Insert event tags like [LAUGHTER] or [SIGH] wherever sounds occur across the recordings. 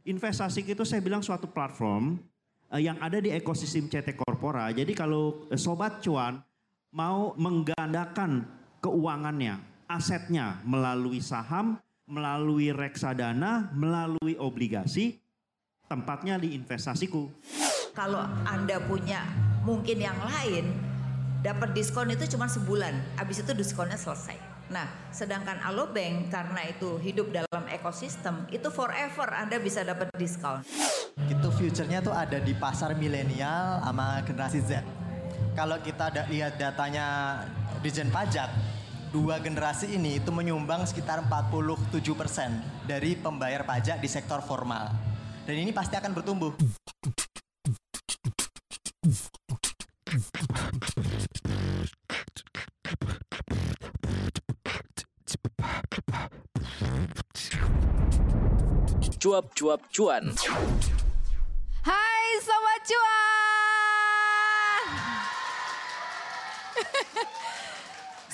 Investasi itu saya bilang suatu platform uh, yang ada di ekosistem CT Corpora. Jadi kalau uh, sobat cuan mau menggandakan keuangannya, asetnya melalui saham, melalui reksadana, melalui obligasi, tempatnya di investasiku. Kalau Anda punya mungkin yang lain, dapat diskon itu cuma sebulan, habis itu diskonnya selesai. Nah, sedangkan Alobank karena itu hidup dalam ekosistem, itu forever Anda bisa dapat diskon. Itu future-nya tuh ada di pasar milenial sama generasi Z. Kalau kita ada lihat datanya Dijen Pajak, dua generasi ini itu menyumbang sekitar 47% dari pembayar pajak di sektor formal. Dan ini pasti akan bertumbuh. Cuap-cuap cuan. Hai Sobat Cuan. [LAUGHS]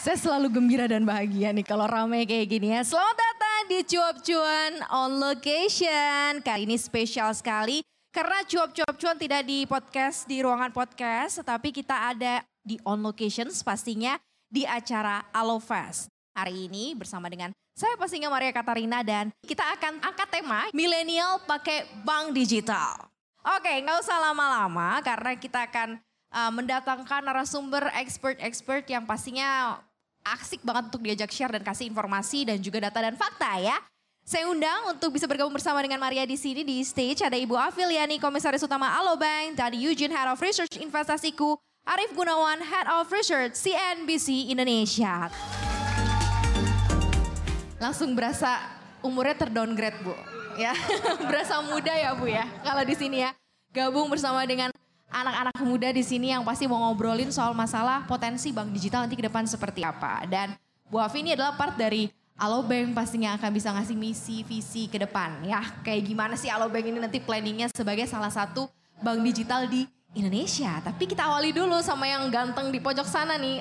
Saya selalu gembira dan bahagia nih kalau ramai kayak gini ya. Selamat datang di Cuap Cuan on location. Kali ini spesial sekali karena Cuap Cuap Cuan tidak di podcast di ruangan podcast, tetapi kita ada di on locations pastinya di acara Alofest. Hari ini bersama dengan saya pastinya Maria Katarina dan kita akan angkat tema milenial pakai bank digital. Oke, nggak usah lama-lama karena kita akan uh, mendatangkan narasumber expert-expert yang pastinya asik banget untuk diajak share dan kasih informasi dan juga data dan fakta ya. Saya undang untuk bisa bergabung bersama dengan Maria di sini di stage ada Ibu Afiliani Komisaris Utama Alobank dan Eugene Head of Research Investasiku, Arif Gunawan Head of Research CNBC Indonesia. Langsung berasa umurnya terdowngrade Bu. Ya, [LAUGHS] berasa muda ya Bu ya kalau di sini ya. Gabung bersama dengan anak-anak muda di sini yang pasti mau ngobrolin soal masalah potensi bank digital nanti ke depan seperti apa. Dan Bu Afi ini adalah part dari Alobank pastinya akan bisa ngasih misi, visi ke depan ya. Kayak gimana sih Alobank ini nanti planningnya sebagai salah satu bank digital di Indonesia. Tapi kita awali dulu sama yang ganteng di pojok sana nih.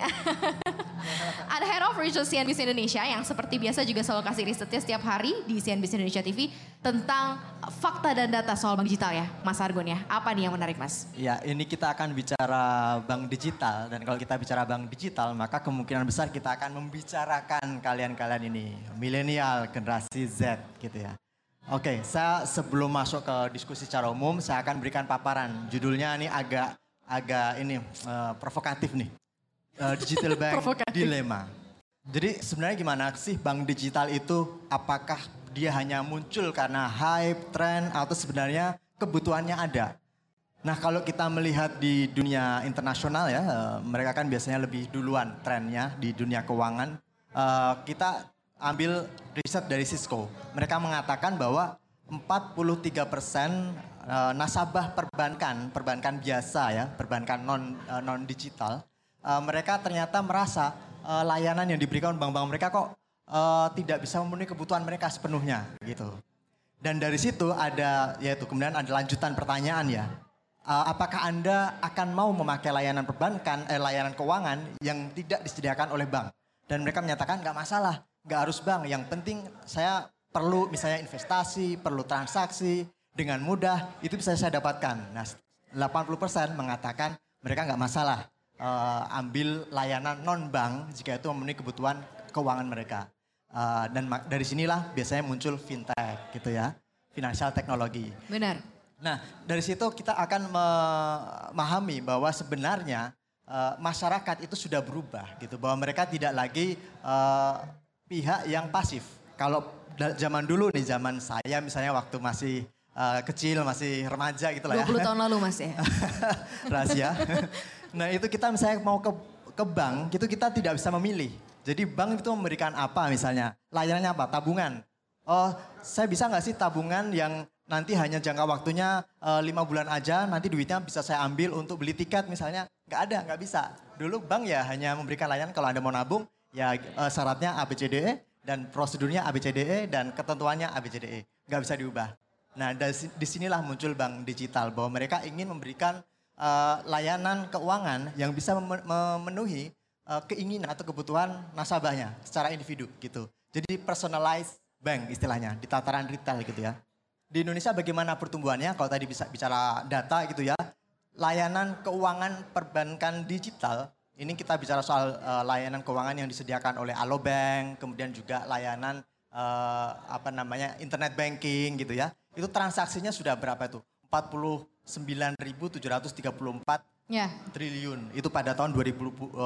[LAUGHS] Ada Head of Research CNBC Indonesia yang seperti biasa juga selalu kasih risetnya setiap hari di CNBC Indonesia TV tentang fakta dan data soal bank digital ya, Mas Argun ya. Apa nih yang menarik Mas? Ya, ini kita akan bicara bank digital dan kalau kita bicara bank digital maka kemungkinan besar kita akan membicarakan kalian-kalian ini, milenial, generasi Z gitu ya. Oke, saya sebelum masuk ke diskusi secara umum, saya akan berikan paparan. Judulnya ini agak agak ini uh, provokatif nih. Uh, digital [LAUGHS] Bank Dilema. Jadi sebenarnya gimana sih bank digital itu? Apakah dia hanya muncul karena hype, tren, atau sebenarnya kebutuhannya ada? Nah kalau kita melihat di dunia internasional ya, uh, mereka kan biasanya lebih duluan trennya di dunia keuangan. Uh, kita ambil riset dari Cisco. Mereka mengatakan bahwa 43 persen nasabah perbankan, perbankan biasa ya, perbankan non non digital, mereka ternyata merasa layanan yang diberikan bank-bank mereka kok tidak bisa memenuhi kebutuhan mereka sepenuhnya gitu. Dan dari situ ada yaitu kemudian ada lanjutan pertanyaan ya. apakah Anda akan mau memakai layanan perbankan, eh, layanan keuangan yang tidak disediakan oleh bank? Dan mereka menyatakan nggak masalah nggak harus bank. Yang penting saya perlu misalnya investasi, perlu transaksi dengan mudah, itu bisa saya dapatkan. Nah 80% mengatakan mereka nggak masalah uh, ambil layanan non bank jika itu memenuhi kebutuhan keuangan mereka. Uh, dan dari sinilah biasanya muncul fintech gitu ya, financial teknologi. Benar. Nah dari situ kita akan memahami bahwa sebenarnya uh, masyarakat itu sudah berubah gitu, bahwa mereka tidak lagi uh, pihak yang pasif. Kalau zaman dulu nih, zaman saya misalnya waktu masih uh, kecil, masih remaja gitu lah ya. 20 tahun lalu mas ya. [LAUGHS] Rahasia. [LAUGHS] nah itu kita misalnya mau ke, ke bank, itu kita tidak bisa memilih. Jadi bank itu memberikan apa misalnya, layanannya apa, tabungan. Oh saya bisa nggak sih tabungan yang nanti hanya jangka waktunya uh, lima bulan aja, nanti duitnya bisa saya ambil untuk beli tiket misalnya. Nggak ada, nggak bisa. Dulu bank ya hanya memberikan layanan kalau Anda mau nabung, ya uh, syaratnya ABCDE dan prosedurnya ABCDE dan ketentuannya ABCDE. Nggak bisa diubah. Nah di sinilah muncul bank digital bahwa mereka ingin memberikan uh, layanan keuangan yang bisa memenuhi uh, keinginan atau kebutuhan nasabahnya secara individu gitu. Jadi personalized bank istilahnya di tataran retail gitu ya. di Indonesia bagaimana pertumbuhannya? Kalau tadi bisa bicara data gitu ya, layanan keuangan perbankan digital ini kita bicara soal uh, layanan keuangan yang disediakan oleh Alobank, kemudian juga layanan uh, apa namanya internet banking gitu ya. Itu transaksinya sudah berapa itu? 49.734 Ya. triliun itu pada tahun 2022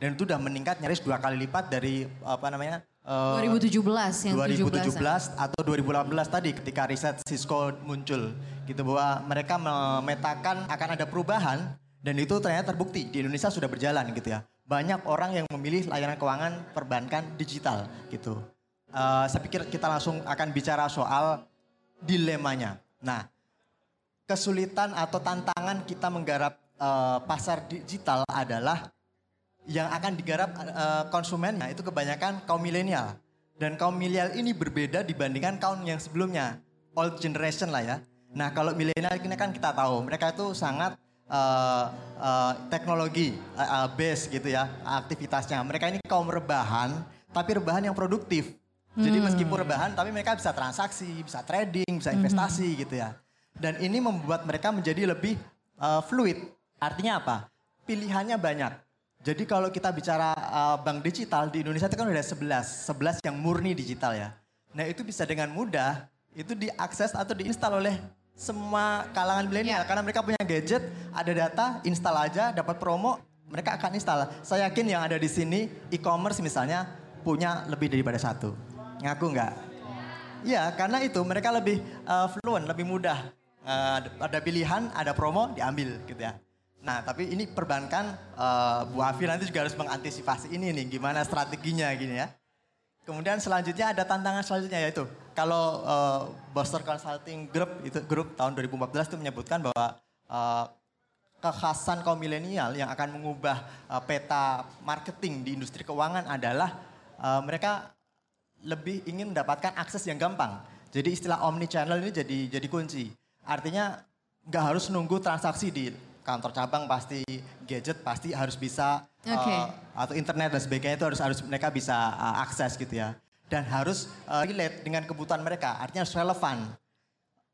dan itu sudah meningkat nyaris dua kali lipat dari apa namanya eh, 2017 yang 2017 17 atau 2018 tadi ketika riset Cisco muncul gitu bahwa mereka memetakan akan ada perubahan dan itu ternyata terbukti di Indonesia sudah berjalan gitu ya banyak orang yang memilih layanan keuangan perbankan digital gitu Eh, saya pikir kita langsung akan bicara soal dilemanya nah kesulitan atau tantangan kita menggarap eh, pasar digital adalah yang akan digarap eh, konsumennya itu kebanyakan kaum milenial. Dan kaum milenial ini berbeda dibandingkan kaum yang sebelumnya, old generation lah ya. Nah kalau milenial ini kan kita tahu mereka itu sangat eh, eh, teknologi eh, base gitu ya aktivitasnya. Mereka ini kaum rebahan, tapi rebahan yang produktif. Jadi meskipun rebahan, tapi mereka bisa transaksi, bisa trading, bisa investasi gitu ya. Dan ini membuat mereka menjadi lebih uh, fluid. Artinya apa? Pilihannya banyak. Jadi kalau kita bicara uh, bank digital di Indonesia itu kan udah 11, 11 yang murni digital ya. Nah itu bisa dengan mudah itu diakses atau diinstal oleh semua kalangan milenial karena mereka punya gadget, ada data, install aja, dapat promo, mereka akan install. Saya yakin yang ada di sini e-commerce misalnya punya lebih daripada satu. Ngaku nggak? Iya, karena itu mereka lebih uh, fluent, lebih mudah. Uh, ada pilihan, ada promo, diambil gitu ya. Nah, tapi ini perbankan uh, Bu Afi nanti juga harus mengantisipasi ini nih, gimana strateginya gini ya. Kemudian selanjutnya ada tantangan selanjutnya yaitu kalau uh, Boston Consulting Group itu grup tahun 2014 itu menyebutkan bahwa uh, kekhasan kaum milenial yang akan mengubah uh, peta marketing di industri keuangan adalah uh, mereka lebih ingin mendapatkan akses yang gampang. Jadi istilah omni channel ini jadi jadi kunci. Artinya nggak harus nunggu transaksi di kantor cabang pasti gadget pasti harus bisa Oke. uh, atau internet dan sebagainya itu harus harus mereka bisa uh, akses gitu ya. Dan harus uh, relate dengan kebutuhan mereka. Artinya harus relevan.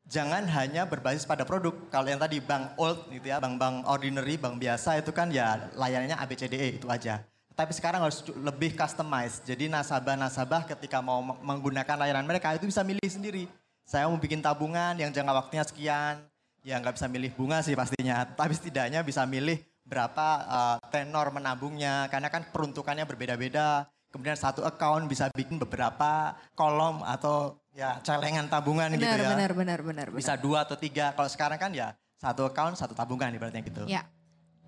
Jangan hanya berbasis pada produk. Kalau yang tadi bank old gitu ya, bank-bank ordinary, bank biasa itu kan ya layanannya ABCDE itu aja. Tapi sekarang harus lebih customize. Jadi nasabah-nasabah ketika mau meng- menggunakan layanan mereka itu bisa milih sendiri. Saya mau bikin tabungan yang jangka waktunya sekian. Ya nggak bisa milih bunga sih pastinya. Tapi setidaknya bisa milih berapa uh, tenor menabungnya. Karena kan peruntukannya berbeda-beda. Kemudian satu account bisa bikin beberapa kolom atau ya celengan tabungan gitu Benar, ya. benar, benar, benar, benar. Bisa dua atau tiga. Kalau sekarang kan ya satu account, satu tabungan ibaratnya gitu. Ya.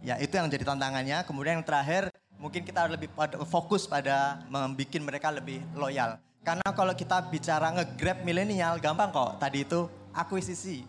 Ya itu yang jadi tantangannya. Kemudian yang terakhir mungkin kita harus lebih fokus pada membuat mereka lebih loyal. Karena kalau kita bicara nge-grab milenial gampang kok. Tadi itu akuisisi.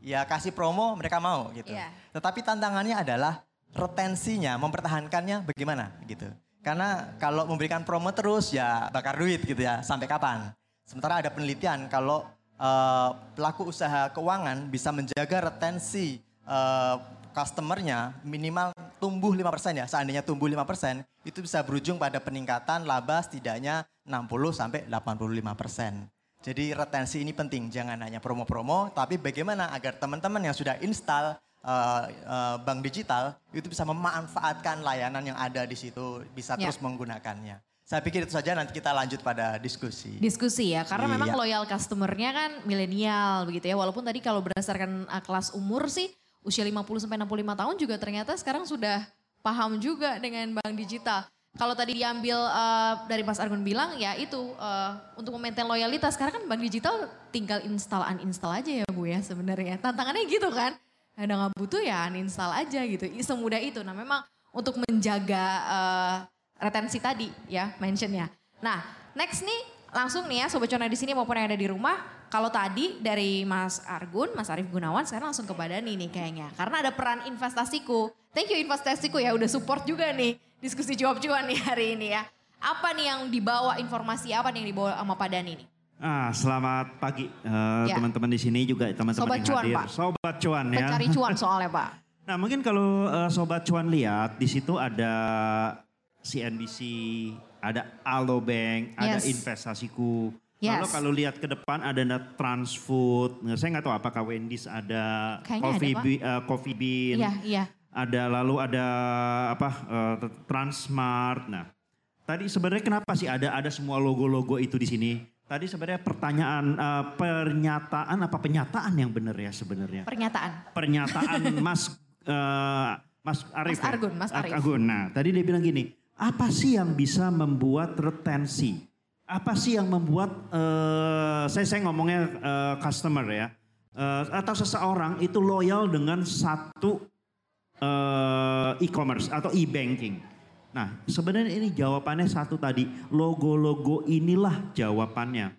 Ya kasih promo mereka mau gitu. Iya. Tetapi tantangannya adalah retensinya, mempertahankannya bagaimana gitu. Karena kalau memberikan promo terus ya bakar duit gitu ya. Sampai kapan? Sementara ada penelitian kalau eh, pelaku usaha keuangan bisa menjaga retensi eh, customernya minimal tumbuh 5% ya. Seandainya tumbuh 5% itu bisa berujung pada peningkatan laba setidaknya 60 sampai 85%. Jadi retensi ini penting, jangan hanya promo-promo, tapi bagaimana agar teman-teman yang sudah install eh, eh, bank digital itu bisa memanfaatkan layanan yang ada di situ, bisa Ya. terus menggunakannya. Saya pikir itu saja nanti kita lanjut pada diskusi. Diskusi ya, karena memang Iya. loyal customernya kan milenial begitu ya. Walaupun tadi kalau berdasarkan uh, kelas umur sih usia 50 sampai 65 tahun juga ternyata sekarang sudah paham juga dengan bank digital. Kalau tadi diambil uh, dari Mas Argun bilang ya itu uh, untuk memaintain loyalitas karena kan bank digital tinggal install uninstall aja ya Bu ya sebenarnya. Tantangannya gitu kan. Ada nggak butuh ya uninstall aja gitu. Semudah itu. Nah memang untuk menjaga uh, retensi tadi ya mentionnya. Nah next nih langsung nih ya Sobat Cuan di sini maupun yang ada di rumah. Kalau tadi dari Mas Argun, Mas Arief Gunawan sekarang langsung ke Badani nih kayaknya. Karena ada peran investasiku. Thank you investasiku ya udah support juga nih diskusi jawab cuan nih hari ini ya. Apa nih yang dibawa informasi apa nih yang dibawa sama Pak nih? Ah, selamat pagi eh, Ya. teman-teman di sini juga teman-teman Sobat yang cuan, hadir. Pak. Sobat cuan ya. Pencari cuan soalnya Pak. [LAUGHS] Nah mungkin kalau eh, sobat cuan lihat di situ ada CNBC, ada Alobank, ada Yes. investasiku, Lalu Yes. kalau lihat ke depan ada Transfood, saya nggak tahu apakah Wendy's ada, Kayaknya Coffee, ada, Pak. Be- eh, Coffee Bean, Iya, iya. ada lalu ada apa eh, Transmart. Nah, tadi sebenarnya kenapa sih ada ada semua logo-logo itu di sini? Tadi sebenarnya pertanyaan eh, pernyataan apa penyataan yang benar ya sebenarnya? Pernyataan. Pernyataan [LAUGHS] Mas eh, Mas Arif. Mas ya? Argun, Mas Arif. Argun. Nah, tadi dia bilang gini, apa sih yang bisa membuat retensi? Apa sih yang membuat eh, saya saya ngomongnya eh, customer ya eh, atau seseorang itu loyal dengan satu eh, e-commerce atau e-banking. Nah, sebenarnya ini jawabannya satu tadi, logo-logo inilah jawabannya.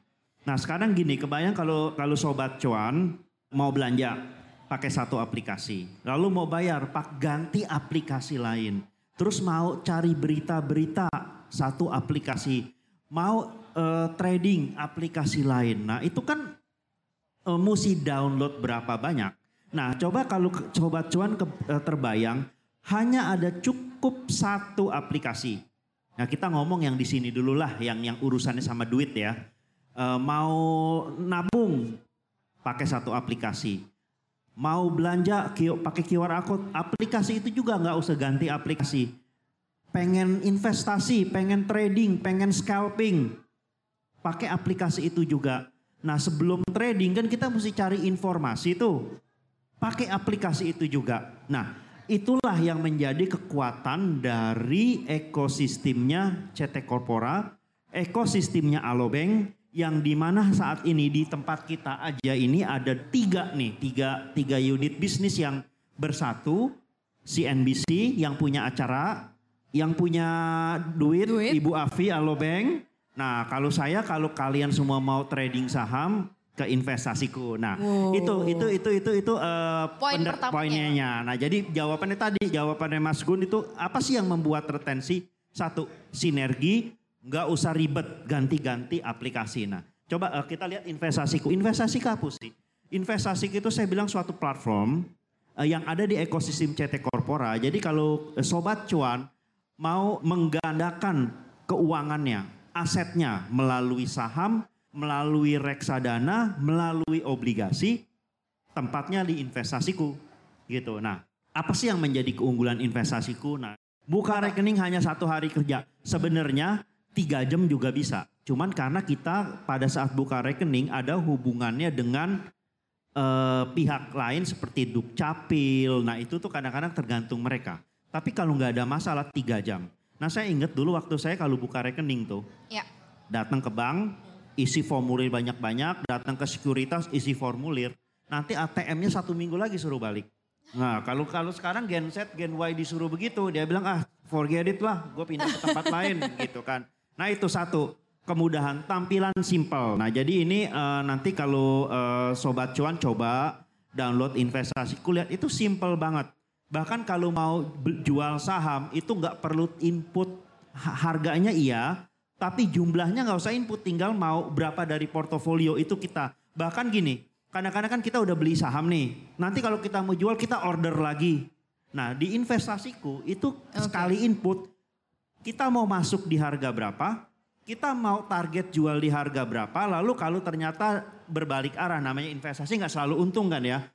Nah, sekarang gini, kebayang kalau kalau sobat cuan mau belanja pakai satu aplikasi, lalu mau bayar pak ganti aplikasi lain. Terus mau cari berita-berita satu aplikasi, mau eh, trading aplikasi lain. Nah, itu kan eh, mesti download berapa banyak. Nah, coba kalau sobat cuan ke- eh, terbayang hanya ada cukup satu aplikasi. Nah, kita ngomong yang di sini dulu lah, yang yang urusannya sama duit ya. Eh, mau nabung pakai satu aplikasi. Mau belanja pakai QR code, aplikasi itu juga nggak usah ganti aplikasi. Pengen investasi, pengen trading, pengen scalping, pakai aplikasi itu juga. Nah sebelum trading kan kita mesti cari informasi tuh. Pakai aplikasi itu juga. Nah itulah yang menjadi kekuatan dari ekosistemnya CT Corpora, ekosistemnya Alobank yang di mana saat ini di tempat kita aja ini ada tiga nih, tiga, tiga unit bisnis yang bersatu. CNBC yang punya acara, yang punya duit, Duit. Ibu Afi Alobank. Nah, kalau saya kalau kalian semua mau trading saham ke investasiku. Nah, Wow. itu itu itu itu itu eh, Poin poinnya. Nah, jadi jawabannya tadi, jawabannya Mas Gun itu apa sih yang membuat retensi? Satu, sinergi, nggak usah ribet ganti-ganti aplikasi. Nah, coba eh, kita lihat investasiku. Investasi apa sih? Investasi itu saya bilang suatu platform eh, yang ada di ekosistem CT Corpora. Jadi kalau eh, sobat cuan mau menggandakan keuangannya, asetnya melalui saham, melalui reksadana, melalui obligasi, tempatnya di investasiku gitu. Nah, apa sih yang menjadi keunggulan investasiku? Nah, buka rekening hanya satu hari kerja. Sebenarnya tiga jam juga bisa. Cuman karena kita pada saat buka rekening ada hubungannya dengan eh, pihak lain seperti dukcapil. Nah itu tuh kadang-kadang tergantung mereka. Tapi kalau nggak ada masalah tiga jam. Nah saya ingat dulu waktu saya kalau buka rekening tuh Ya. datang ke bank, isi formulir banyak-banyak, datang ke sekuritas, isi formulir. Nanti ATM-nya satu minggu lagi suruh balik. Nah kalau kalau sekarang Gen Z, Gen Y disuruh begitu, dia bilang ah forget it lah, gue pindah ke tempat [LAUGHS] lain gitu kan. Nah itu satu, kemudahan tampilan simple. Nah jadi ini eh, nanti kalau eh, Sobat Cuan coba download investasi kulihat itu simple banget. Bahkan kalau mau jual saham itu nggak perlu input ha- harganya iya, tapi jumlahnya nggak usah input, tinggal mau berapa dari portofolio itu kita. Bahkan gini, kadang-kadang kan kita udah beli saham nih, nanti kalau kita mau jual kita order lagi. Nah di investasiku itu sekali input, kita mau masuk di harga berapa, kita mau target jual di harga berapa, lalu kalau ternyata berbalik arah namanya investasi nggak selalu untung kan ya.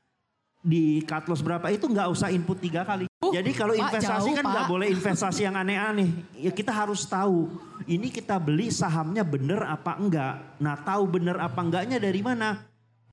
Di cut loss berapa itu nggak usah input tiga kali. Uh, Jadi kalau Pak, investasi jauh, kan nggak boleh investasi yang aneh-aneh. Ya kita harus tahu ini kita beli sahamnya bener apa enggak. Nah tahu bener apa enggaknya dari mana?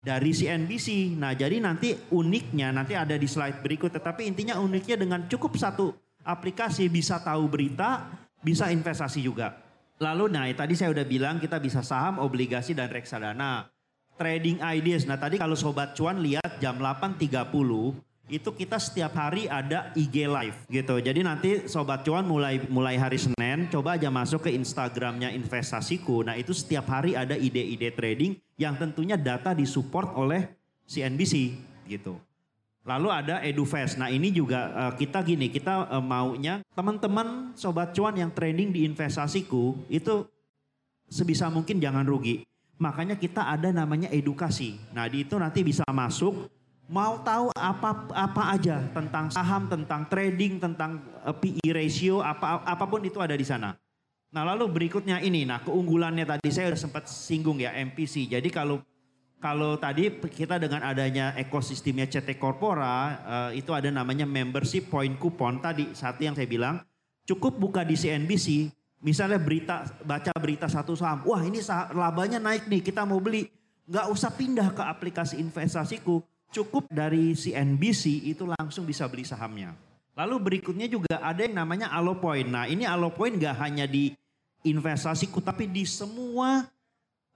Dari CNBC. Nah jadi nanti uniknya nanti ada di slide berikut. Tetapi intinya uniknya dengan cukup satu aplikasi bisa tahu berita, bisa investasi juga. Lalu nah tadi saya udah bilang kita bisa saham, obligasi dan reksadana. Trading ideas. Nah tadi kalau Sobat Cuan lihat jam 8.30 itu kita setiap hari ada IG live gitu. Jadi nanti Sobat Cuan mulai mulai hari Senin coba aja masuk ke Instagramnya investasiku. Nah itu setiap hari ada ide-ide trading yang tentunya data disupport oleh CNBC gitu. Lalu ada EduFest. Nah ini juga eh, kita gini, kita eh, maunya teman-teman sobat cuan yang trading di investasiku itu sebisa mungkin jangan rugi. Makanya kita ada namanya edukasi. Nah di itu nanti bisa masuk, mau tahu apa apa aja tentang saham, tentang trading, tentang PE ratio, apa apa pun itu ada di sana. Nah lalu berikutnya ini, nah keunggulannya tadi saya sudah sempat singgung ya MPC. Jadi kalau kalau tadi kita dengan adanya ekosistemnya CT Corpora eh, itu ada namanya membership point coupon tadi satu yang saya bilang cukup buka di CNBC misalnya berita baca berita satu saham wah ini labanya naik nih kita mau beli nggak usah pindah ke aplikasi investasiku cukup dari CNBC itu langsung bisa beli sahamnya. Lalu berikutnya juga ada yang namanya Alopoint. Nah ini Alopoint nggak hanya di investasiku tapi di semua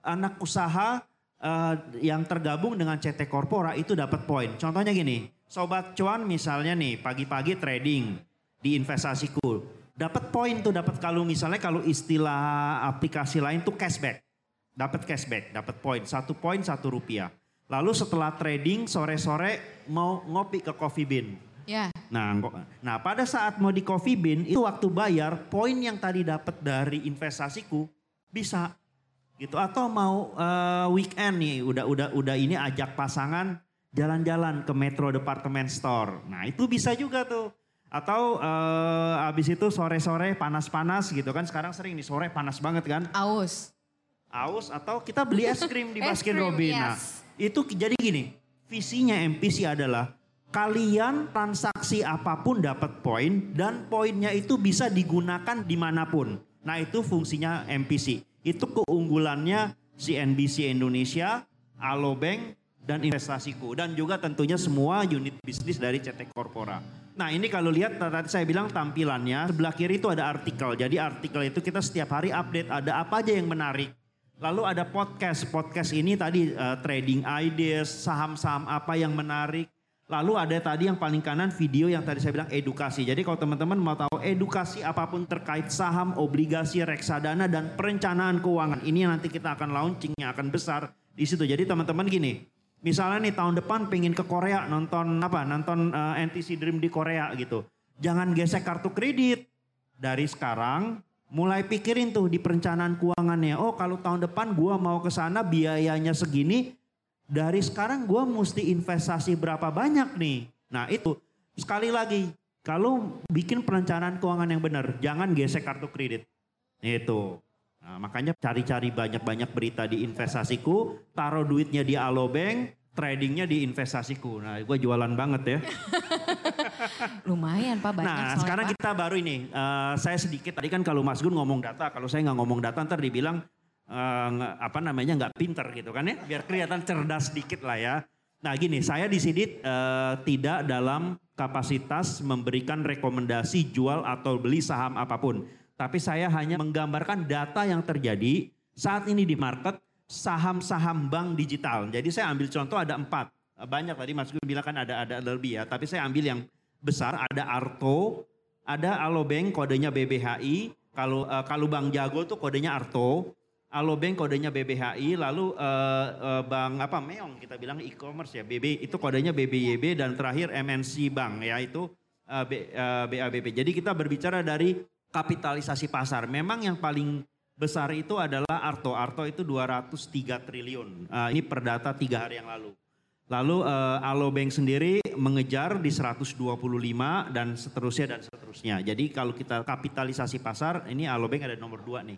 anak usaha eh, yang tergabung dengan CT Corpora itu dapat poin. Contohnya gini, sobat cuan misalnya nih pagi-pagi trading di investasiku, dapat poin tuh dapat kalau misalnya kalau istilah aplikasi lain tuh cashback, dapat cashback, dapat poin satu poin satu rupiah. Lalu setelah trading sore-sore mau ngopi ke coffee bean, Ya. Nah, nah pada saat mau di coffee bean itu waktu bayar poin yang tadi dapat dari investasiku bisa gitu atau mau eh, weekend nih udah udah udah ini ajak pasangan jalan-jalan ke Metro Department Store. Nah, itu bisa juga tuh. Atau eh, abis itu sore-sore panas-panas gitu kan sekarang sering nih sore panas banget kan Aus. aus atau kita beli es krim di [LAUGHS] Baskin Robbins. Nah, yes. Itu jadi gini, visinya MPC adalah kalian transaksi apa pun dapat poin dan poinnya itu bisa digunakan di mana pun. Nah itu fungsinya MPC. Itu keunggulannya CNBC Indonesia, Alobank, dan investasiku. Dan juga tentunya semua unit bisnis dari CT Corpora. Nah ini kalau lihat tadi saya bilang tampilannya, sebelah kiri itu ada artikel. Jadi artikel itu kita setiap hari update ada apa aja yang menarik. Lalu ada podcast. Podcast ini tadi eh, trading ideas, saham-saham apa yang menarik. Lalu ada tadi yang paling kanan video yang tadi saya bilang edukasi. Jadi kalau teman-teman mau tahu edukasi apa pun terkait saham, obligasi, reksadana dan perencanaan keuangan. Ini yang nanti kita akan launching yang akan besar di situ. Jadi teman-teman gini, misalnya nih tahun depan pengen ke Korea nonton apa? Nonton eh, NTC Dream di Korea gitu. Jangan gesek kartu kredit. Dari sekarang mulai pikirin tuh di perencanaan keuangannya. Oh kalau tahun depan gua mau ke sana biayanya segini, dari sekarang gue mesti investasi berapa banyak nih. Nah itu sekali lagi kalau bikin perencanaan keuangan yang benar jangan gesek kartu kredit. Itu. Nah, makanya cari-cari banyak-banyak berita di investasiku, taruh duitnya di Alobank, tradingnya di investasiku. Nah gue jualan banget ya. [LAUGHS] Lumayan Pak banyak Nah sekarang Pak. kita baru ini, eh, saya sedikit tadi kan kalau Mas Gun ngomong data, kalau saya nggak ngomong data ntar dibilang nggak- apa namanya nggak pinter gitu kan ya, biar kelihatan cerdas sedikit lah ya. Nah gini, saya di sini eh, tidak dalam kapasitas memberikan rekomendasi jual atau beli saham apa pun, tapi saya hanya menggambarkan data yang terjadi saat ini di market saham-saham bank digital. Jadi saya ambil contoh ada empat, banyak tadi Mas Gun bilang kan ada ada lebih ya, tapi saya ambil yang besar ada Arto, ada Alobank kodenya BBHI, kalau eh, kalau Bank Jago tuh kodenya Arto, Alobank kodenya BBHI, lalu eh, eh, Bank apa Meong kita bilang e-commerce ya, BB itu kodenya BBYB dan terakhir MNC Bank ya itu eh, B, eh, BABP. Jadi kita berbicara dari kapitalisasi pasar. Memang yang paling besar itu adalah Arto. Arto itu 203 triliun. Eh, ini per data tiga hari yang lalu. Lalu eh, Alobank sendiri mengejar di 125 dan seterusnya dan seterusnya. Jadi kalau kita kapitalisasi pasar, ini Alobank ada nomor dua nih.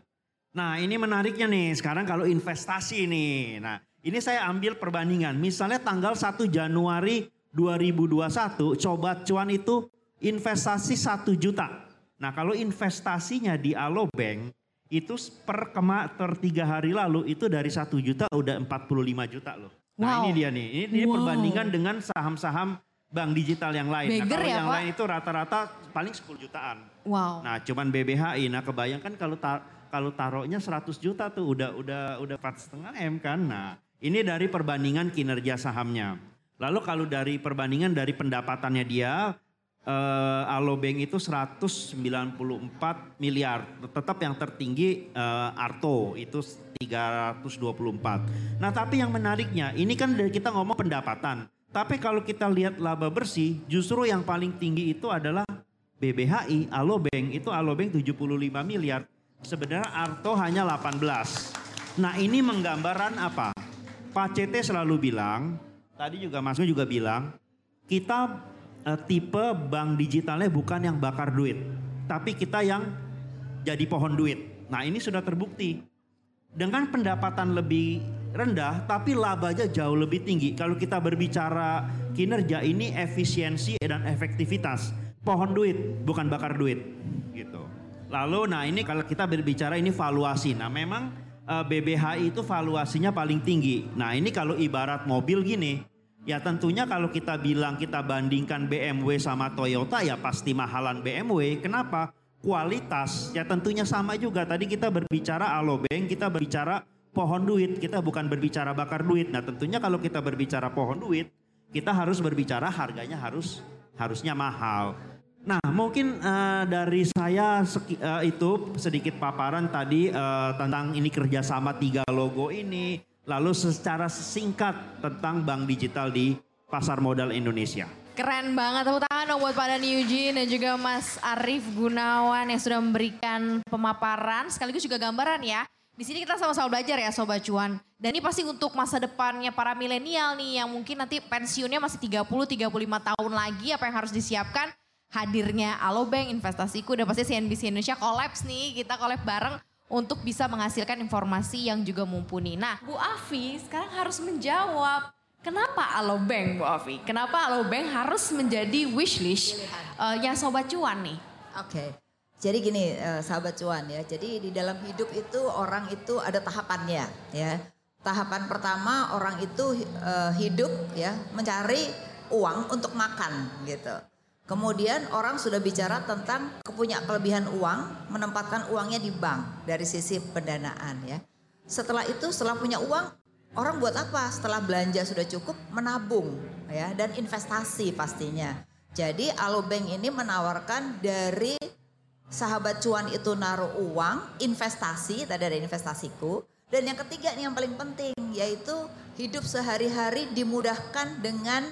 Nah ini menariknya nih, sekarang kalau investasi nih. Nah ini saya ambil perbandingan. Misalnya tanggal 1 Januari 2021, Sobat Cuan itu investasi 1 juta. Nah kalau investasinya di Alobank, itu per kema per tiga hari lalu itu dari 1 juta udah 45 juta loh. Nah Wow. ini dia nih, ini, ini Wow. perbandingan dengan saham-saham bank digital yang lain. nah, kalau ya, yang Pak? lain itu rata-rata paling 10 jutaan. Wow. Nah, cuman BBHI. Nah, kebayangkan kalau ta- kalau taruhnya 100 juta tuh udah udah udah 4,5 M kan. Nah, ini dari perbandingan kinerja sahamnya. Lalu kalau dari perbandingan dari pendapatannya dia eh, Alobank itu 194 miliar. Tetap yang tertinggi eh, Arto itu 324. Nah, tapi yang menariknya ini kan dari kita ngomong pendapatan. Tapi kalau kita lihat laba bersih, justru yang paling tinggi itu adalah BBHI, Alobank, itu Alobank 75 miliar. Sebenarnya Arto hanya 18. Nah ini menggambaran apa? Pak CT selalu bilang, tadi juga Mas juga bilang, kita eh, tipe bank digitalnya bukan yang bakar duit. Tapi kita yang jadi pohon duit. Nah ini sudah terbukti. Dengan pendapatan lebih rendah tapi labanya jauh lebih tinggi. Kalau kita berbicara kinerja ini efisiensi dan efektivitas. Pohon duit bukan bakar duit gitu. Lalu nah ini kalau kita berbicara ini valuasi. Nah memang eh, BBHI itu valuasinya paling tinggi. Nah ini kalau ibarat mobil gini, ya tentunya kalau kita bilang kita bandingkan BMW sama Toyota ya pasti mahalan BMW. Kenapa? Kualitas ya tentunya sama juga. Tadi kita berbicara alobank, kita berbicara pohon duit, kita bukan berbicara bakar duit. Nah tentunya kalau kita berbicara pohon duit, kita harus berbicara harganya harus harusnya mahal. Nah, mungkin uh, dari saya seki, uh, itu sedikit paparan tadi uh, tentang ini kerjasama tiga logo ini, lalu secara singkat tentang bank digital di pasar modal Indonesia. Keren banget, tepuk tangan dong buat Pak Dani Eugene dan juga Mas Arief Gunawan yang sudah memberikan pemaparan sekaligus juga gambaran ya. Di sini kita sama-sama belajar ya Sobat Cuan. Dan ini pasti untuk masa depannya para milenial nih yang mungkin nanti pensiunnya masih 30-35 tahun lagi apa yang harus disiapkan hadirnya Alobank investasiku udah pasti CNBC Indonesia kolaps nih kita kolab bareng untuk bisa menghasilkan informasi yang juga mumpuni. Nah Bu Afi sekarang harus menjawab kenapa Alobank Bu Afi? Kenapa Alobank harus menjadi wishlist uh, yang Sobat Cuan nih? Oke. Jadi gini uh, sahabat cuan ya. Jadi di dalam hidup itu orang itu ada tahapannya ya. Tahapan pertama orang itu uh, hidup ya mencari uang untuk makan gitu. Kemudian orang sudah bicara tentang kepunya kelebihan uang, menempatkan uangnya di bank dari sisi pendanaan ya. Setelah itu setelah punya uang, orang buat apa? Setelah belanja sudah cukup, menabung ya dan investasi pastinya. Jadi Alobank ini menawarkan dari sahabat cuan itu naruh uang, investasi, tadi ada investasiku. Dan yang ketiga nih yang paling penting yaitu hidup sehari-hari dimudahkan dengan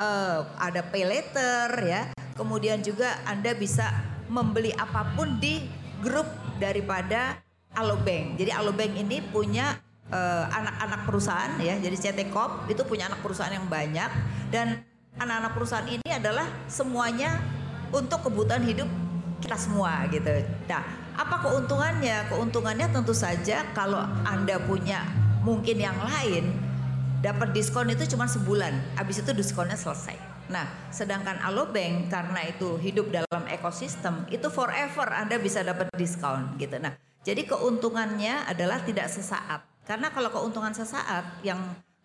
uh, ada pay letter ya. Kemudian juga Anda bisa membeli apa pun di grup daripada Alobank. Jadi Alobank ini punya eh, anak-anak uh, perusahaan ya. Jadi CT Corp itu punya anak perusahaan yang banyak dan anak-anak perusahaan ini adalah semuanya untuk kebutuhan hidup kita semua gitu. Nah, apa keuntungannya? Keuntungannya tentu saja kalau Anda punya mungkin yang lain dapat diskon itu cuma sebulan, habis itu diskonnya selesai. Nah, sedangkan Alobank karena itu hidup dalam ekosistem, itu forever Anda bisa dapat diskon gitu. Nah, jadi keuntungannya adalah tidak sesaat. Karena kalau keuntungan sesaat yang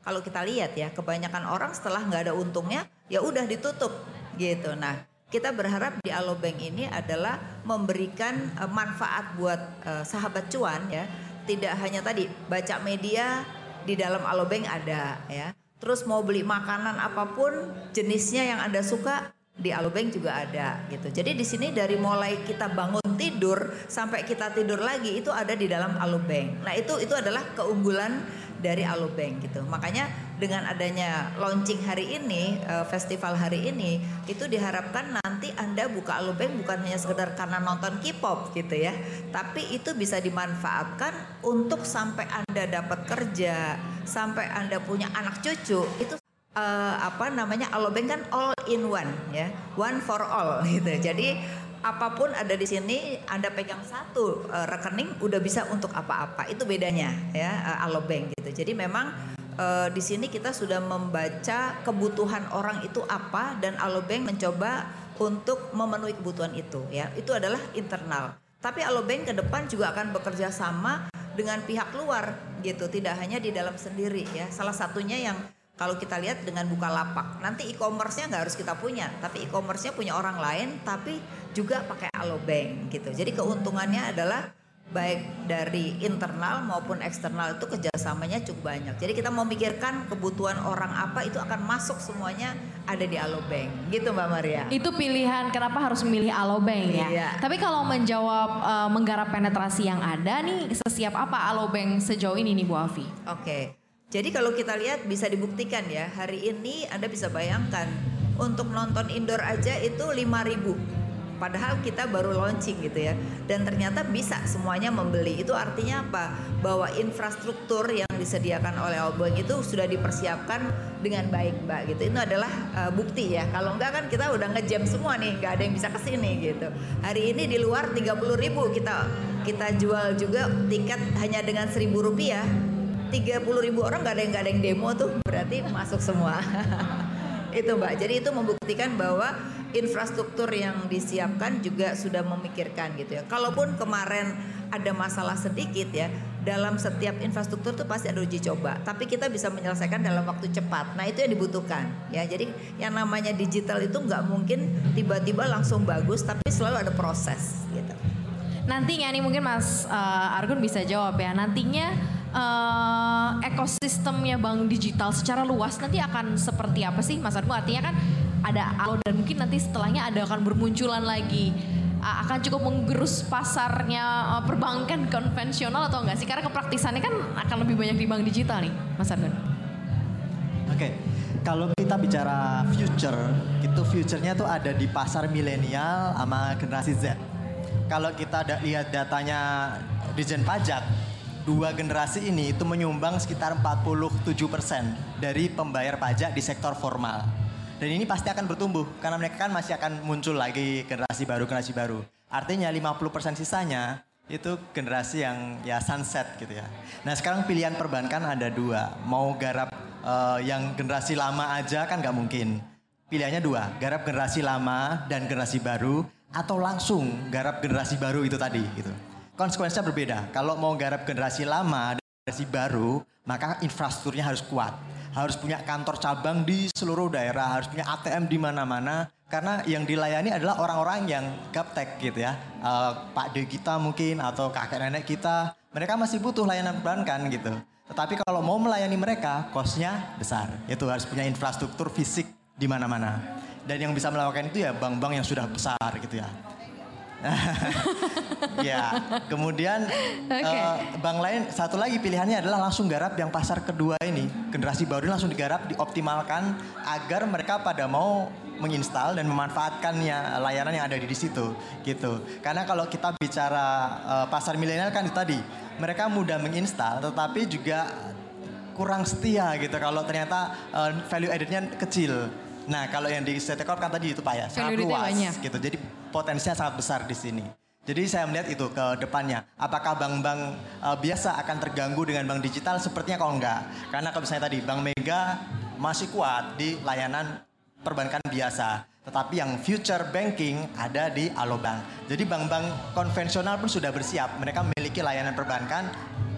kalau kita lihat ya, kebanyakan orang setelah nggak ada untungnya, ya udah ditutup gitu. Nah, kita berharap di Alobank ini adalah memberikan uh, manfaat buat uh, sahabat cuan ya. Tidak hanya tadi baca media, di dalam alobank ada ya. Terus mau beli makanan apa pun jenisnya yang Anda suka di alobank juga ada gitu. Jadi di sini dari mulai kita bangun tidur sampai kita tidur lagi itu ada di dalam alobank. Nah, itu itu adalah keunggulan dari alobank gitu. Makanya dengan adanya launching hari ini, uh, festival hari ini, itu diharapkan nanti Anda buka Alobank bukan hanya sekedar karena nonton K-pop gitu ya, tapi itu bisa dimanfaatkan untuk sampai Anda dapat kerja, sampai Anda punya anak cucu, itu uh, apa namanya Alobank kan all in one ya, one for all [LAUGHS] gitu. Jadi apa pun ada di sini Anda pegang satu uh, rekening udah bisa untuk apa-apa. Itu bedanya ya uh, Alobank gitu. Jadi memang uh, di sini kita sudah membaca kebutuhan orang itu apa dan Alobank mencoba untuk memenuhi kebutuhan itu ya. Itu adalah internal. Tapi Alobank ke depan juga akan bekerja sama dengan pihak luar gitu, tidak hanya di dalam sendiri ya. Salah satunya yang kalau kita lihat dengan buka lapak, nanti e-commerce-nya nggak harus kita punya, tapi e-commerce-nya punya orang lain, tapi juga pakai Alobank gitu. Jadi keuntungannya adalah baik dari internal maupun eksternal itu kerjasamanya cukup banyak. Jadi kita mau mikirkan kebutuhan orang apa itu akan masuk semuanya ada di Alobank. Gitu Mbak Maria. Itu pilihan kenapa harus memilih Alobank ya. Iya. Tapi kalau menjawab uh, menggarap penetrasi yang ada nih sesiap apa Alobank sejauh ini nih Bu Afi? Oke. Jadi kalau kita lihat bisa dibuktikan ya hari ini Anda bisa bayangkan untuk nonton indoor aja itu 5000 Padahal kita baru launching gitu ya. Dan ternyata bisa semuanya membeli. Itu artinya apa? Bahwa infrastruktur yang disediakan oleh Alobank itu sudah dipersiapkan dengan baik, Mbak gitu. Itu adalah uh, bukti ya. Kalau enggak kan kita udah ngejam semua nih, nggak ada yang bisa ke sini gitu. Hari ini di luar 30 ribu kita kita jual juga tiket hanya dengan seribu rupiah 30 ribu orang nggak ada yang nggak ada yang demo tuh berarti masuk semua [LAUGHS] itu mbak jadi itu membuktikan bahwa infrastruktur yang disiapkan juga sudah memikirkan gitu ya. Kalaupun kemarin ada masalah sedikit ya dalam setiap infrastruktur tuh pasti ada uji coba. Tapi kita bisa menyelesaikan dalam waktu cepat. Nah itu yang dibutuhkan ya. Jadi yang namanya digital itu nggak mungkin tiba-tiba langsung bagus tapi selalu ada proses gitu. Nantinya nih mungkin Mas uh, Argun bisa jawab ya. Nantinya uh, ekosistemnya bank digital secara luas nanti akan seperti apa sih? Mas Argo? Artinya kan ada Alo dan mungkin nanti setelahnya ada akan bermunculan lagi akan cukup menggerus pasarnya uh, perbankan konvensional atau enggak sih? Karena kepraktisannya kan akan lebih banyak di bank digital nih, Mas Argun. Oke, okay. kalau kita bicara future, itu future-nya tuh ada di pasar milenial sama generasi Z. Kalau kita ada lihat datanya Dijen Pajak, dua generasi ini itu menyumbang sekitar 47% dari pembayar pajak di sektor formal. Dan ini pasti akan bertumbuh karena mereka kan masih akan muncul lagi generasi baru generasi baru. Artinya 50% sisanya itu generasi yang ya sunset gitu ya. Nah sekarang pilihan perbankan ada dua, mau garap uh, yang generasi lama aja kan nggak mungkin. Pilihannya dua, garap generasi lama dan generasi baru atau langsung garap generasi baru itu tadi gitu konsekuensinya berbeda. Kalau mau garap generasi lama, generasi baru, maka infrastrukturnya harus kuat. Harus punya kantor cabang di seluruh daerah, harus punya ATM di mana-mana. Karena yang dilayani adalah orang-orang yang gaptek gitu ya. Uh, Pak D kita mungkin atau kakek nenek kita, mereka masih butuh layanan perbankan gitu. Tetapi kalau mau melayani mereka, kosnya besar. Itu harus punya infrastruktur fisik di mana-mana. Dan yang bisa melakukan itu ya bank-bank yang sudah besar gitu ya. [LAUGHS] ya, kemudian okay. uh, eh, bank lain satu lagi pilihannya adalah langsung garap yang pasar kedua ini generasi baru ini langsung digarap dioptimalkan agar mereka pada mau menginstal dan memanfaatkannya layanan yang ada di situ gitu. Karena kalau kita bicara uh, pasar milenial kan tadi mereka mudah menginstal tetapi juga kurang setia gitu kalau ternyata uh, value addednya kecil. Nah kalau yang di CT Corp kan tadi itu Pak ya sangat luas gitu. Jadi potensinya sangat besar di sini. Jadi saya melihat itu ke depannya. Apakah bank-bank uh, biasa akan terganggu dengan bank digital? Sepertinya kalau enggak. Karena kalau misalnya tadi Bank Mega masih kuat di layanan perbankan biasa. Tetapi yang future banking ada di Alobank. Jadi bank-bank konvensional pun sudah bersiap. Mereka memiliki layanan perbankan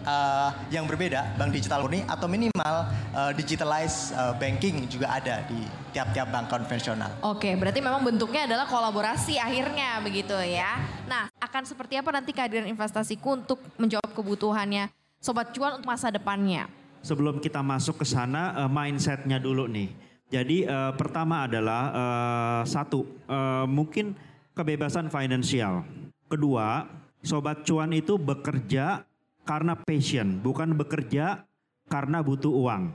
uh, yang berbeda, bank digital murni atau minimal uh, digitalized uh, banking juga ada di tiap-tiap bank konvensional. Oke, berarti memang bentuknya adalah kolaborasi akhirnya begitu ya. Nah, akan seperti apa nanti kehadiran investasiku untuk menjawab kebutuhannya sobat cuan untuk masa depannya? Sebelum kita masuk ke sana, uh, mindsetnya dulu nih. Jadi uh, pertama adalah uh, satu, uh, mungkin kebebasan finansial. Kedua, sobat cuan itu bekerja karena passion, bukan bekerja karena butuh uang.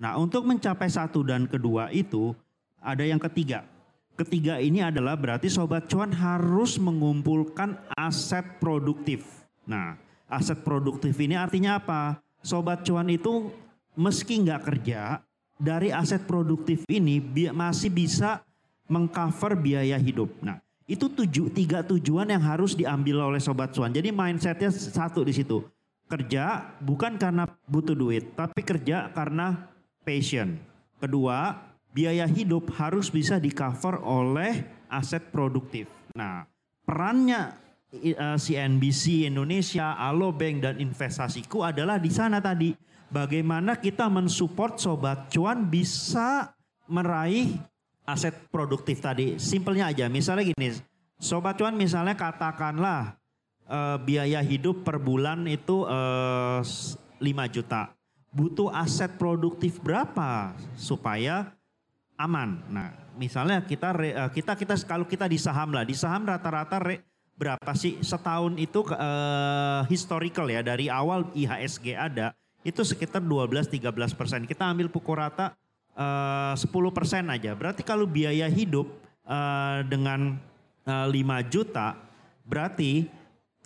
Nah, untuk mencapai satu dan kedua itu ada yang ketiga. Ketiga ini adalah berarti sobat cuan harus mengumpulkan aset produktif. Nah, aset produktif ini artinya apa? Sobat cuan itu meski nggak kerja, dari aset produktif ini masih bisa mengcover biaya hidup. Nah, itu tujuh, tiga tujuan yang harus diambil oleh sobat cuan. Jadi mindsetnya satu di situ kerja bukan karena butuh duit, tapi kerja karena passion. Kedua, biaya hidup harus bisa di cover oleh aset produktif. Nah, perannya uh, eh, CNBC Indonesia, Alobank dan investasiku adalah di sana tadi. Bagaimana kita mensupport sobat cuan bisa meraih aset produktif tadi. Simpelnya aja, misalnya gini, sobat cuan misalnya katakanlah uh, biaya hidup per bulan itu uh, eh, 5 juta. Butuh aset produktif berapa supaya aman? Nah, misalnya kita uh, kita kita kalau kita di saham lah, di saham rata-rata berapa sih setahun itu uh, historical ya dari awal IHSG ada itu sekitar 12-13 persen. Kita ambil pukul rata uh, 10 persen aja. Berarti kalau biaya hidup uh, dengan eh, 5 juta, berarti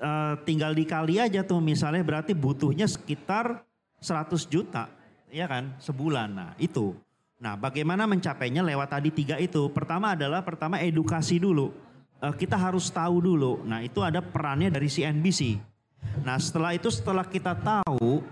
eh, tinggal dikali aja tuh misalnya berarti butuhnya sekitar 100 juta, ya kan, sebulan. Nah itu. Nah bagaimana mencapainya lewat tadi tiga itu. Pertama adalah pertama edukasi dulu. Eh, kita harus tahu dulu. Nah itu ada perannya dari CNBC. Nah setelah itu setelah kita tahu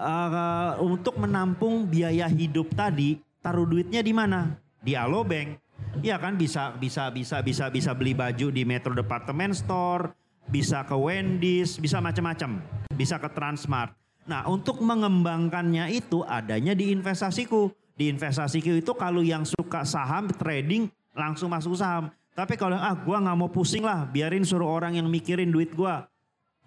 eh, untuk menampung biaya hidup tadi taruh duitnya di mana? Di Alobank. Ya kan bisa bisa bisa bisa bisa beli baju di Metro Department Store, bisa ke Wendy's, bisa macam-macam, bisa ke Transmart. Nah, untuk mengembangkannya itu adanya di investasiku. Di investasiku itu kalau yang suka saham trading langsung masuk saham. Tapi kalau ah gua nggak mau pusing lah, biarin suruh orang yang mikirin duit gua.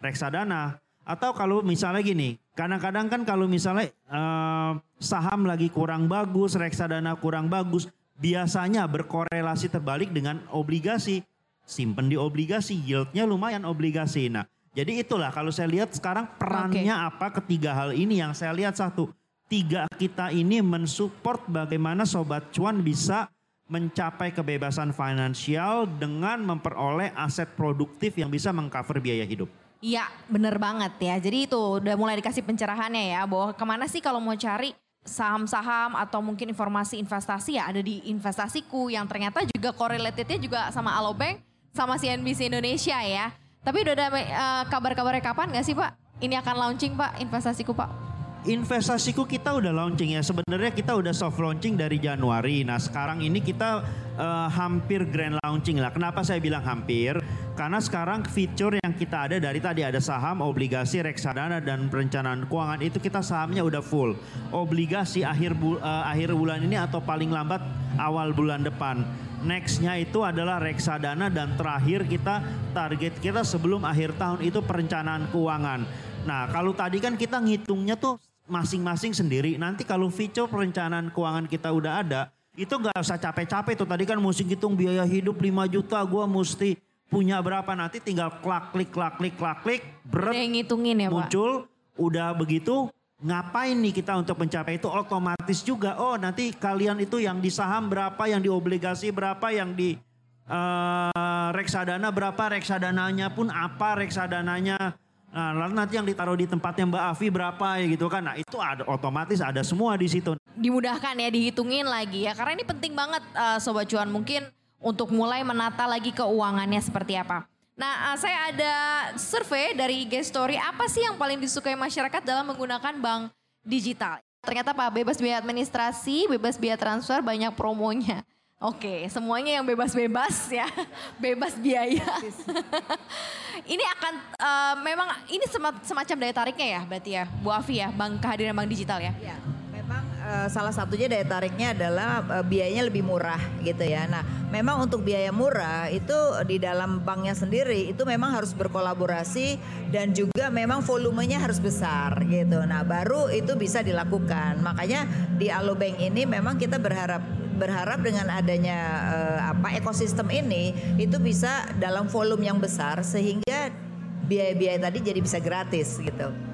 Reksadana atau kalau misalnya gini, kadang-kadang kan kalau misalnya eh, saham lagi kurang bagus, reksadana kurang bagus, biasanya berkorelasi terbalik dengan obligasi. Simpen di obligasi, yieldnya lumayan obligasi. Nah, jadi itulah kalau saya lihat sekarang perannya apa ketiga hal ini yang saya lihat satu. Tiga kita ini mensupport bagaimana Sobat Cuan bisa mencapai kebebasan finansial dengan memperoleh aset produktif yang bisa mengcover biaya hidup. Iya bener banget ya. Jadi itu udah mulai dikasih pencerahannya ya. Bahwa ke mana sih kalau mau cari saham-saham atau mungkin informasi investasi ya ada di investasiku yang ternyata juga correlatednya juga sama Alobank sama CNBC Indonesia ya. Tapi udah ada eh, kabar-kabarnya kapan gak sih Pak? Ini akan launching Pak investasiku Pak? Investasiku kita udah launching ya. Sebenarnya kita udah soft launching dari Januari. Nah sekarang ini kita eh, hampir grand launching lah. Kenapa saya bilang hampir? Karena sekarang fitur yang kita ada dari tadi ada saham, obligasi, reksadana dan perencanaan keuangan itu kita sahamnya udah full. Obligasi akhir bu- eh, akhir bulan ini atau paling lambat awal bulan depan. Nextnya itu adalah reksadana dan terakhir kita target kita sebelum akhir tahun itu perencanaan keuangan. Nah kalau tadi kan kita ngitungnya tuh masing-masing sendiri. Nanti kalau fitur perencanaan keuangan kita udah ada, itu nggak usah capek-capek tuh. Tadi kan mesti hitung biaya hidup 5 juta, gua mesti punya berapa nanti tinggal klak klik klak klik klak klik beret Udah ngitungin ya Pak? muncul udah begitu ngapain nih kita untuk mencapai itu? Otomatis juga oh nanti kalian itu yang di saham berapa yang di obligasi berapa yang di eh, reksadana berapa reksadananya pun apa reksadananya nah, lalu nanti yang ditaruh di tempatnya Mbak Afi berapa ya gitu kan. Nah itu ada otomatis ada semua di situ. Dimudahkan ya dihitungin lagi ya. Karena ini penting banget eh, sobat cuan mungkin untuk mulai menata lagi keuangannya seperti apa. Nah, eh, saya ada survei dari IG Story apa sih yang paling disukai masyarakat dalam menggunakan bank digital? Ternyata Pak bebas biaya administrasi, bebas biaya transfer, banyak promonya. Oke, semuanya yang bebas-bebas ya, [LAUGHS] bebas biaya. [LAUGHS] ini akan eh, memang ini sema- semacam daya tariknya ya, berarti ya, Bu Afi ya, bank kehadiran bank digital ya. Ya, eh, salah satunya daya tariknya adalah eh, biayanya lebih murah gitu ya. Nah, memang untuk biaya murah itu di dalam banknya sendiri itu memang harus berkolaborasi dan juga memang volumenya harus besar gitu. Nah, baru itu bisa dilakukan. Makanya di Alobank ini memang kita berharap berharap dengan adanya eh, apa ekosistem ini itu bisa dalam volume yang besar sehingga biaya-biaya tadi jadi bisa gratis gitu.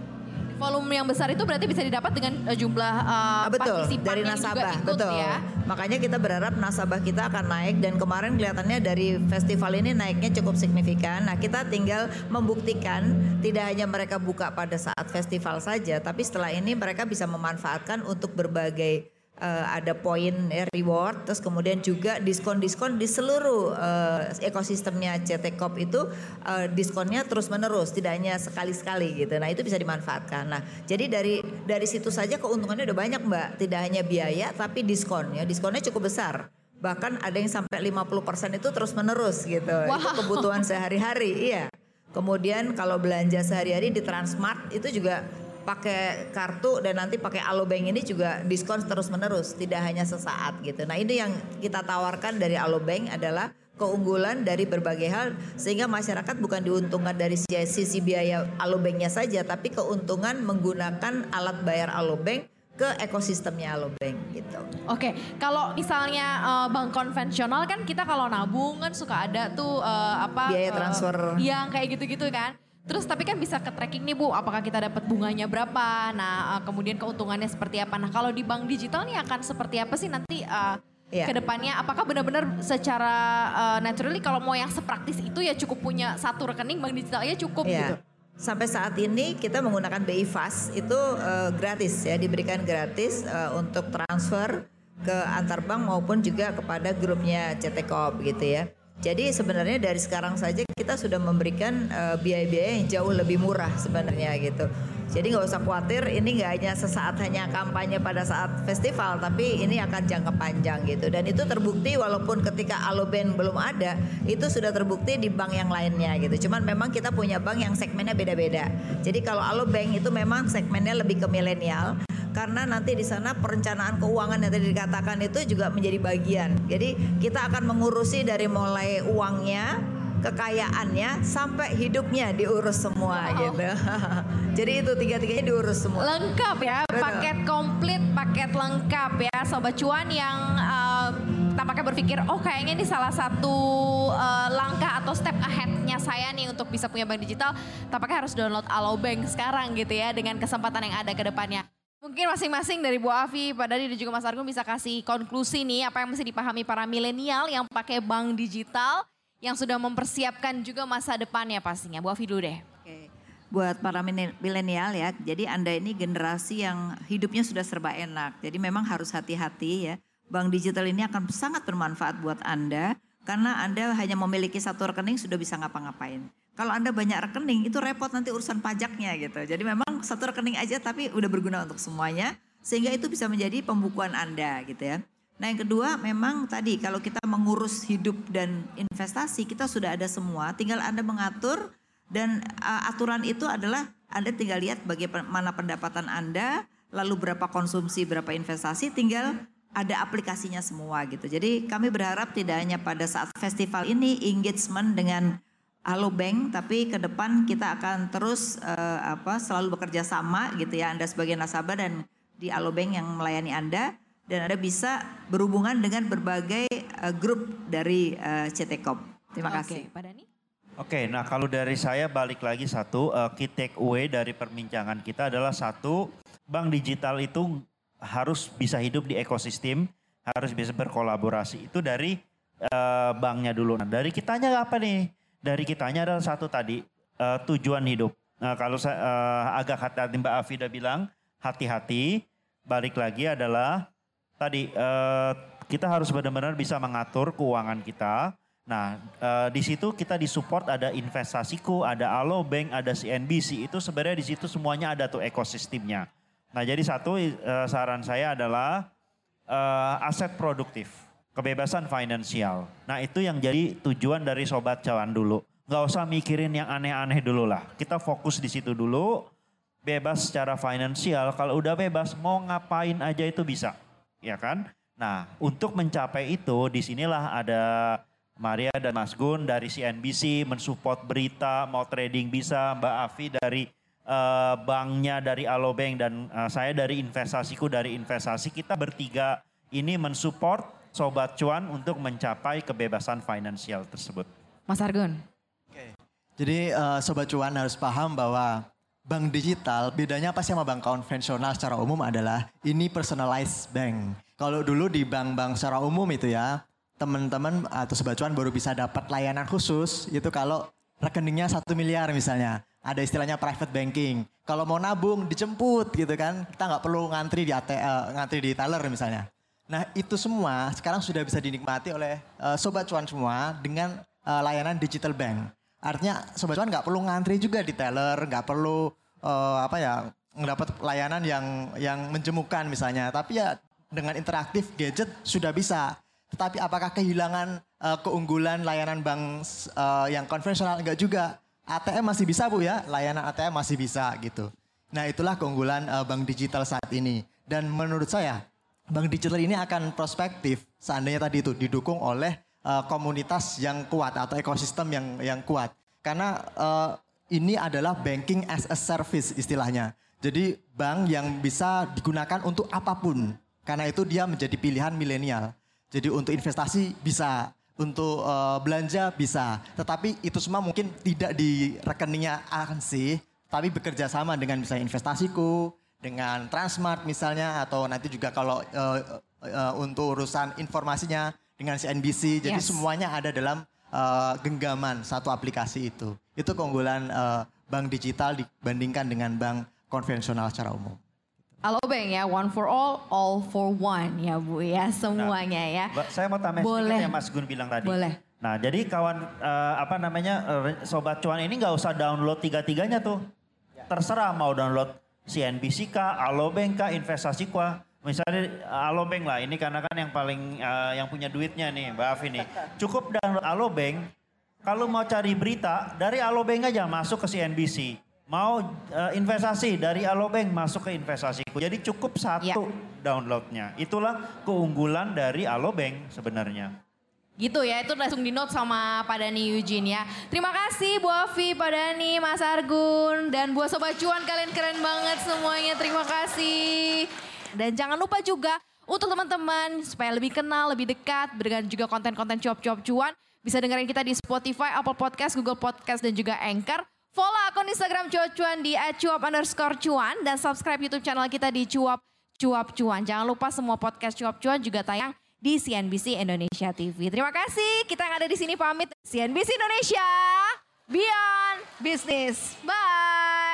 Volume yang besar itu berarti bisa didapat dengan eh, jumlah Ah, betul. partisipan dari yang juga nasabah. ikut betul. ya. makanya kita berharap nasabah kita akan naik dan kemarin kelihatannya dari festival ini naiknya cukup signifikan. Nah kita tinggal membuktikan tidak hanya mereka buka pada saat festival saja tapi setelah ini mereka bisa memanfaatkan untuk berbagai eh, ada poin ya, reward terus kemudian juga diskon-diskon di seluruh eh, ekosistemnya CT Corp itu eh, diskonnya terus menerus tidak hanya sekali-sekali gitu. Nah itu bisa dimanfaatkan. Nah jadi dari dari situ saja keuntungannya udah banyak mbak. Tidak hanya biaya tapi diskon ya diskonnya cukup besar. Bahkan ada yang sampai 50% itu terus menerus gitu. Itu Wow. kebutuhan sehari-hari iya. Kemudian kalau belanja sehari-hari di Transmart itu juga pakai kartu dan nanti pakai Alobank ini juga diskon terus menerus tidak hanya sesaat gitu. Nah ini yang kita tawarkan dari Alobank adalah keunggulan dari berbagai hal sehingga masyarakat bukan diuntungkan dari si- sisi biaya Alobanknya saja tapi keuntungan menggunakan alat bayar Alobank ke ekosistemnya Alobank gitu. Oke, kalau misalnya eh, bank konvensional kan kita kalau nabung kan suka ada tuh eh, apa Biaya eh, transfer. yang kayak gitu-gitu kan. Terus tapi kan bisa ke tracking nih Bu, apakah kita dapat bunganya berapa? Nah, eh, kemudian keuntungannya seperti apa? Nah, kalau di bank digital nih akan seperti apa sih nanti eh, Iya. ke depannya apakah benar-benar secara uh, naturally kalau mau yang sepraktis itu ya cukup punya satu rekening bank digitalnya cukup Ya. gitu. Sampai saat ini kita menggunakan BI Fast itu eh, gratis ya, diberikan gratis eh, untuk transfer ke antar bank maupun juga kepada grupnya CT Corp gitu ya. Jadi sebenarnya dari sekarang saja kita sudah memberikan eh, biaya-biaya yang jauh lebih murah sebenarnya gitu. Jadi nggak usah khawatir, ini nggak hanya sesaat hanya kampanye pada saat festival, tapi ini akan jangka panjang gitu. Dan itu terbukti walaupun ketika Alobank belum ada, itu sudah terbukti di bank yang lainnya gitu. Cuman memang kita punya bank yang segmennya beda-beda. Jadi kalau Alobank itu memang segmennya lebih ke milenial, karena nanti di sana perencanaan keuangan yang tadi dikatakan itu juga menjadi bagian. Jadi kita akan mengurusi dari mulai uangnya, kekayaannya sampai hidupnya diurus semua gitu. [LAUGHS] Jadi itu tiga-tiganya diurus semua. Lengkap ya, Betul. paket komplit, paket lengkap ya sobat cuan yang uh, tampaknya berpikir oh kayaknya ini salah satu uh, langkah atau step ahead-nya saya nih untuk bisa punya bank digital, tampaknya harus download Alobank sekarang gitu ya dengan kesempatan yang ada ke depannya. Mungkin masing-masing dari Bu Afi, Pak Dadi dan juga Mas Argun bisa kasih konklusi nih apa yang mesti dipahami para milenial yang pakai bank digital yang sudah mempersiapkan juga masa depannya pastinya. Bu Afi dulu deh. Oke. Buat para milenial ya, jadi Anda ini generasi yang hidupnya sudah serba enak. Jadi memang harus hati-hati ya. Bank digital ini akan sangat bermanfaat buat Anda karena Anda hanya memiliki satu rekening sudah bisa ngapa-ngapain. Kalau Anda banyak rekening itu repot nanti urusan pajaknya gitu. Jadi memang satu rekening aja tapi udah berguna untuk semuanya sehingga itu bisa menjadi pembukuan Anda gitu ya. Nah yang kedua memang tadi kalau kita mengurus hidup dan investasi kita sudah ada semua tinggal Anda mengatur dan uh, aturan itu adalah Anda tinggal lihat bagaimana pendapatan Anda, lalu berapa konsumsi, berapa investasi, tinggal ada aplikasinya semua gitu. Jadi kami berharap tidak hanya pada saat festival ini engagement dengan Halo Bank, tapi ke depan kita akan terus eh, apa selalu bekerja sama gitu ya Anda sebagai nasabah dan di Halo Bank yang melayani Anda dan Anda bisa berhubungan dengan berbagai eh, grup dari CT Corp. Terima kasih. Oke, Pak Dani. Oke, nah kalau dari saya balik lagi satu, eh, key take away dari perbincangan kita adalah satu, bank digital itu harus bisa hidup di ekosistem, harus bisa berkolaborasi. Itu dari eh, banknya dulu. Nah, dari kitanya apa nih? Dari kitanya adalah satu tadi, eh, tujuan hidup. Nah, kalau saya eh, agak hati-hati Mbak Afida bilang, hati-hati, balik lagi adalah tadi eh, kita harus benar-benar bisa mengatur keuangan kita. Nah, eh, di situ kita disupport ada investasiku, ada Alobank, ada CNBC. Itu sebenarnya di situ semuanya ada tuh ekosistemnya. Nah, jadi satu eh, saran saya adalah eh, aset produktif, kebebasan finansial. Nah, itu yang jadi tujuan dari sobat cawan dulu. Nggak usah mikirin yang aneh-aneh dulu lah. Kita fokus di situ dulu. Bebas secara finansial. Kalau udah bebas, mau ngapain aja itu bisa, ya kan? Nah, untuk mencapai itu, di sinilah ada Maria dan Mas Gun dari CNBC mensupport berita, mau trading bisa, Mbak Afi dari eh, banknya dari Alobank dan eh, saya dari investasiku dari investasi. Kita bertiga ini mensupport Sobat Cuan untuk mencapai kebebasan finansial tersebut. Mas Argun. Jadi eh, Sobat Cuan harus paham bahwa bank digital bedanya apa sih sama bank konvensional secara umum adalah ini personalized bank. Kalau dulu di bank-bank secara umum itu ya, teman-teman atau Sobat Cuan baru bisa dapat layanan khusus itu kalau rekeningnya satu miliar misalnya. Ada istilahnya private banking. Kalau mau nabung dijemput gitu kan, kita nggak perlu ngantri di AT, ngantri di teller misalnya. Nah itu semua sekarang sudah bisa dinikmati oleh eh, Sobat Cuan semua dengan eh, layanan digital bank. Artinya Sobat Cuan nggak perlu ngantri juga di teller, nggak perlu eh, apa ya mendapat layanan yang yang menjemukan misalnya. Tapi ya dengan interaktif gadget sudah bisa. Tetapi apakah kehilangan eh, keunggulan layanan bank eh, yang konvensional enggak juga? ATM masih bisa Bu ya, layanan ATM masih bisa gitu. Nah itulah keunggulan eh, bank digital saat ini. Dan menurut saya bank digital ini akan prospektif seandainya tadi itu didukung oleh eh, komunitas yang kuat atau ekosistem yang yang kuat. Karena eh, ini adalah banking as a service istilahnya. Jadi bank yang bisa digunakan untuk apa pun. Karena itu dia menjadi pilihan milenial. Jadi untuk investasi bisa, untuk eh, belanja bisa. Tetapi itu semua mungkin tidak di rekeningnya sih, tapi bekerja sama dengan misalnya investasiku, dengan Transmart misalnya atau nanti juga kalau eh, eh, untuk urusan informasinya dengan CNBC. Jadi Yes. semuanya ada dalam eh, genggaman satu aplikasi itu. Itu keunggulan eh, bank digital dibandingkan dengan bank konvensional secara umum. Alobank ya, one for all, all for one ya Bu ya semuanya ya. Mbak, saya mau tambah Boleh. sedikit yang Mas Gun bilang tadi. Boleh. Nah, jadi kawan eh, apa namanya eh, sobat cuan ini nggak usah download tiga-tiganya tuh. Terserah mau download CNBC kah, Alobank kah, investasi kah. Misalnya eh, Alobank lah, ini karena kan yang paling eh, yang punya duitnya nih, Mbak Afi nih. Cukup download Alobank. Kalau mau cari berita dari Alobank aja masuk ke CNBC. Mau eh, investasi dari Alobank masuk ke investasiku. Jadi cukup satu Ya. downloadnya. Itulah keunggulan dari Alobank sebenarnya. Gitu ya, itu langsung di note sama Pak Dani Eugene ya. Terima kasih Bu Afi, Pak Dani, Mas Argun, dan buat Sobat Cuan kalian keren banget semuanya. Terima kasih. Dan jangan lupa juga untuk teman-teman supaya lebih kenal, lebih dekat dengan juga konten-konten cuap-cuap cuan. Bisa dengerin kita di Spotify, Apple Podcast, Google Podcast, dan juga Anchor. Follow akun Instagram cuap cuan di @cuap underscore cuan dan subscribe YouTube channel kita di cuap cuap cuan. Jangan lupa semua podcast cuap cuan juga tayang di CNBC Indonesia TV. Terima kasih. Kita yang ada di sini pamit. CNBC Indonesia Beyond Business. Bye.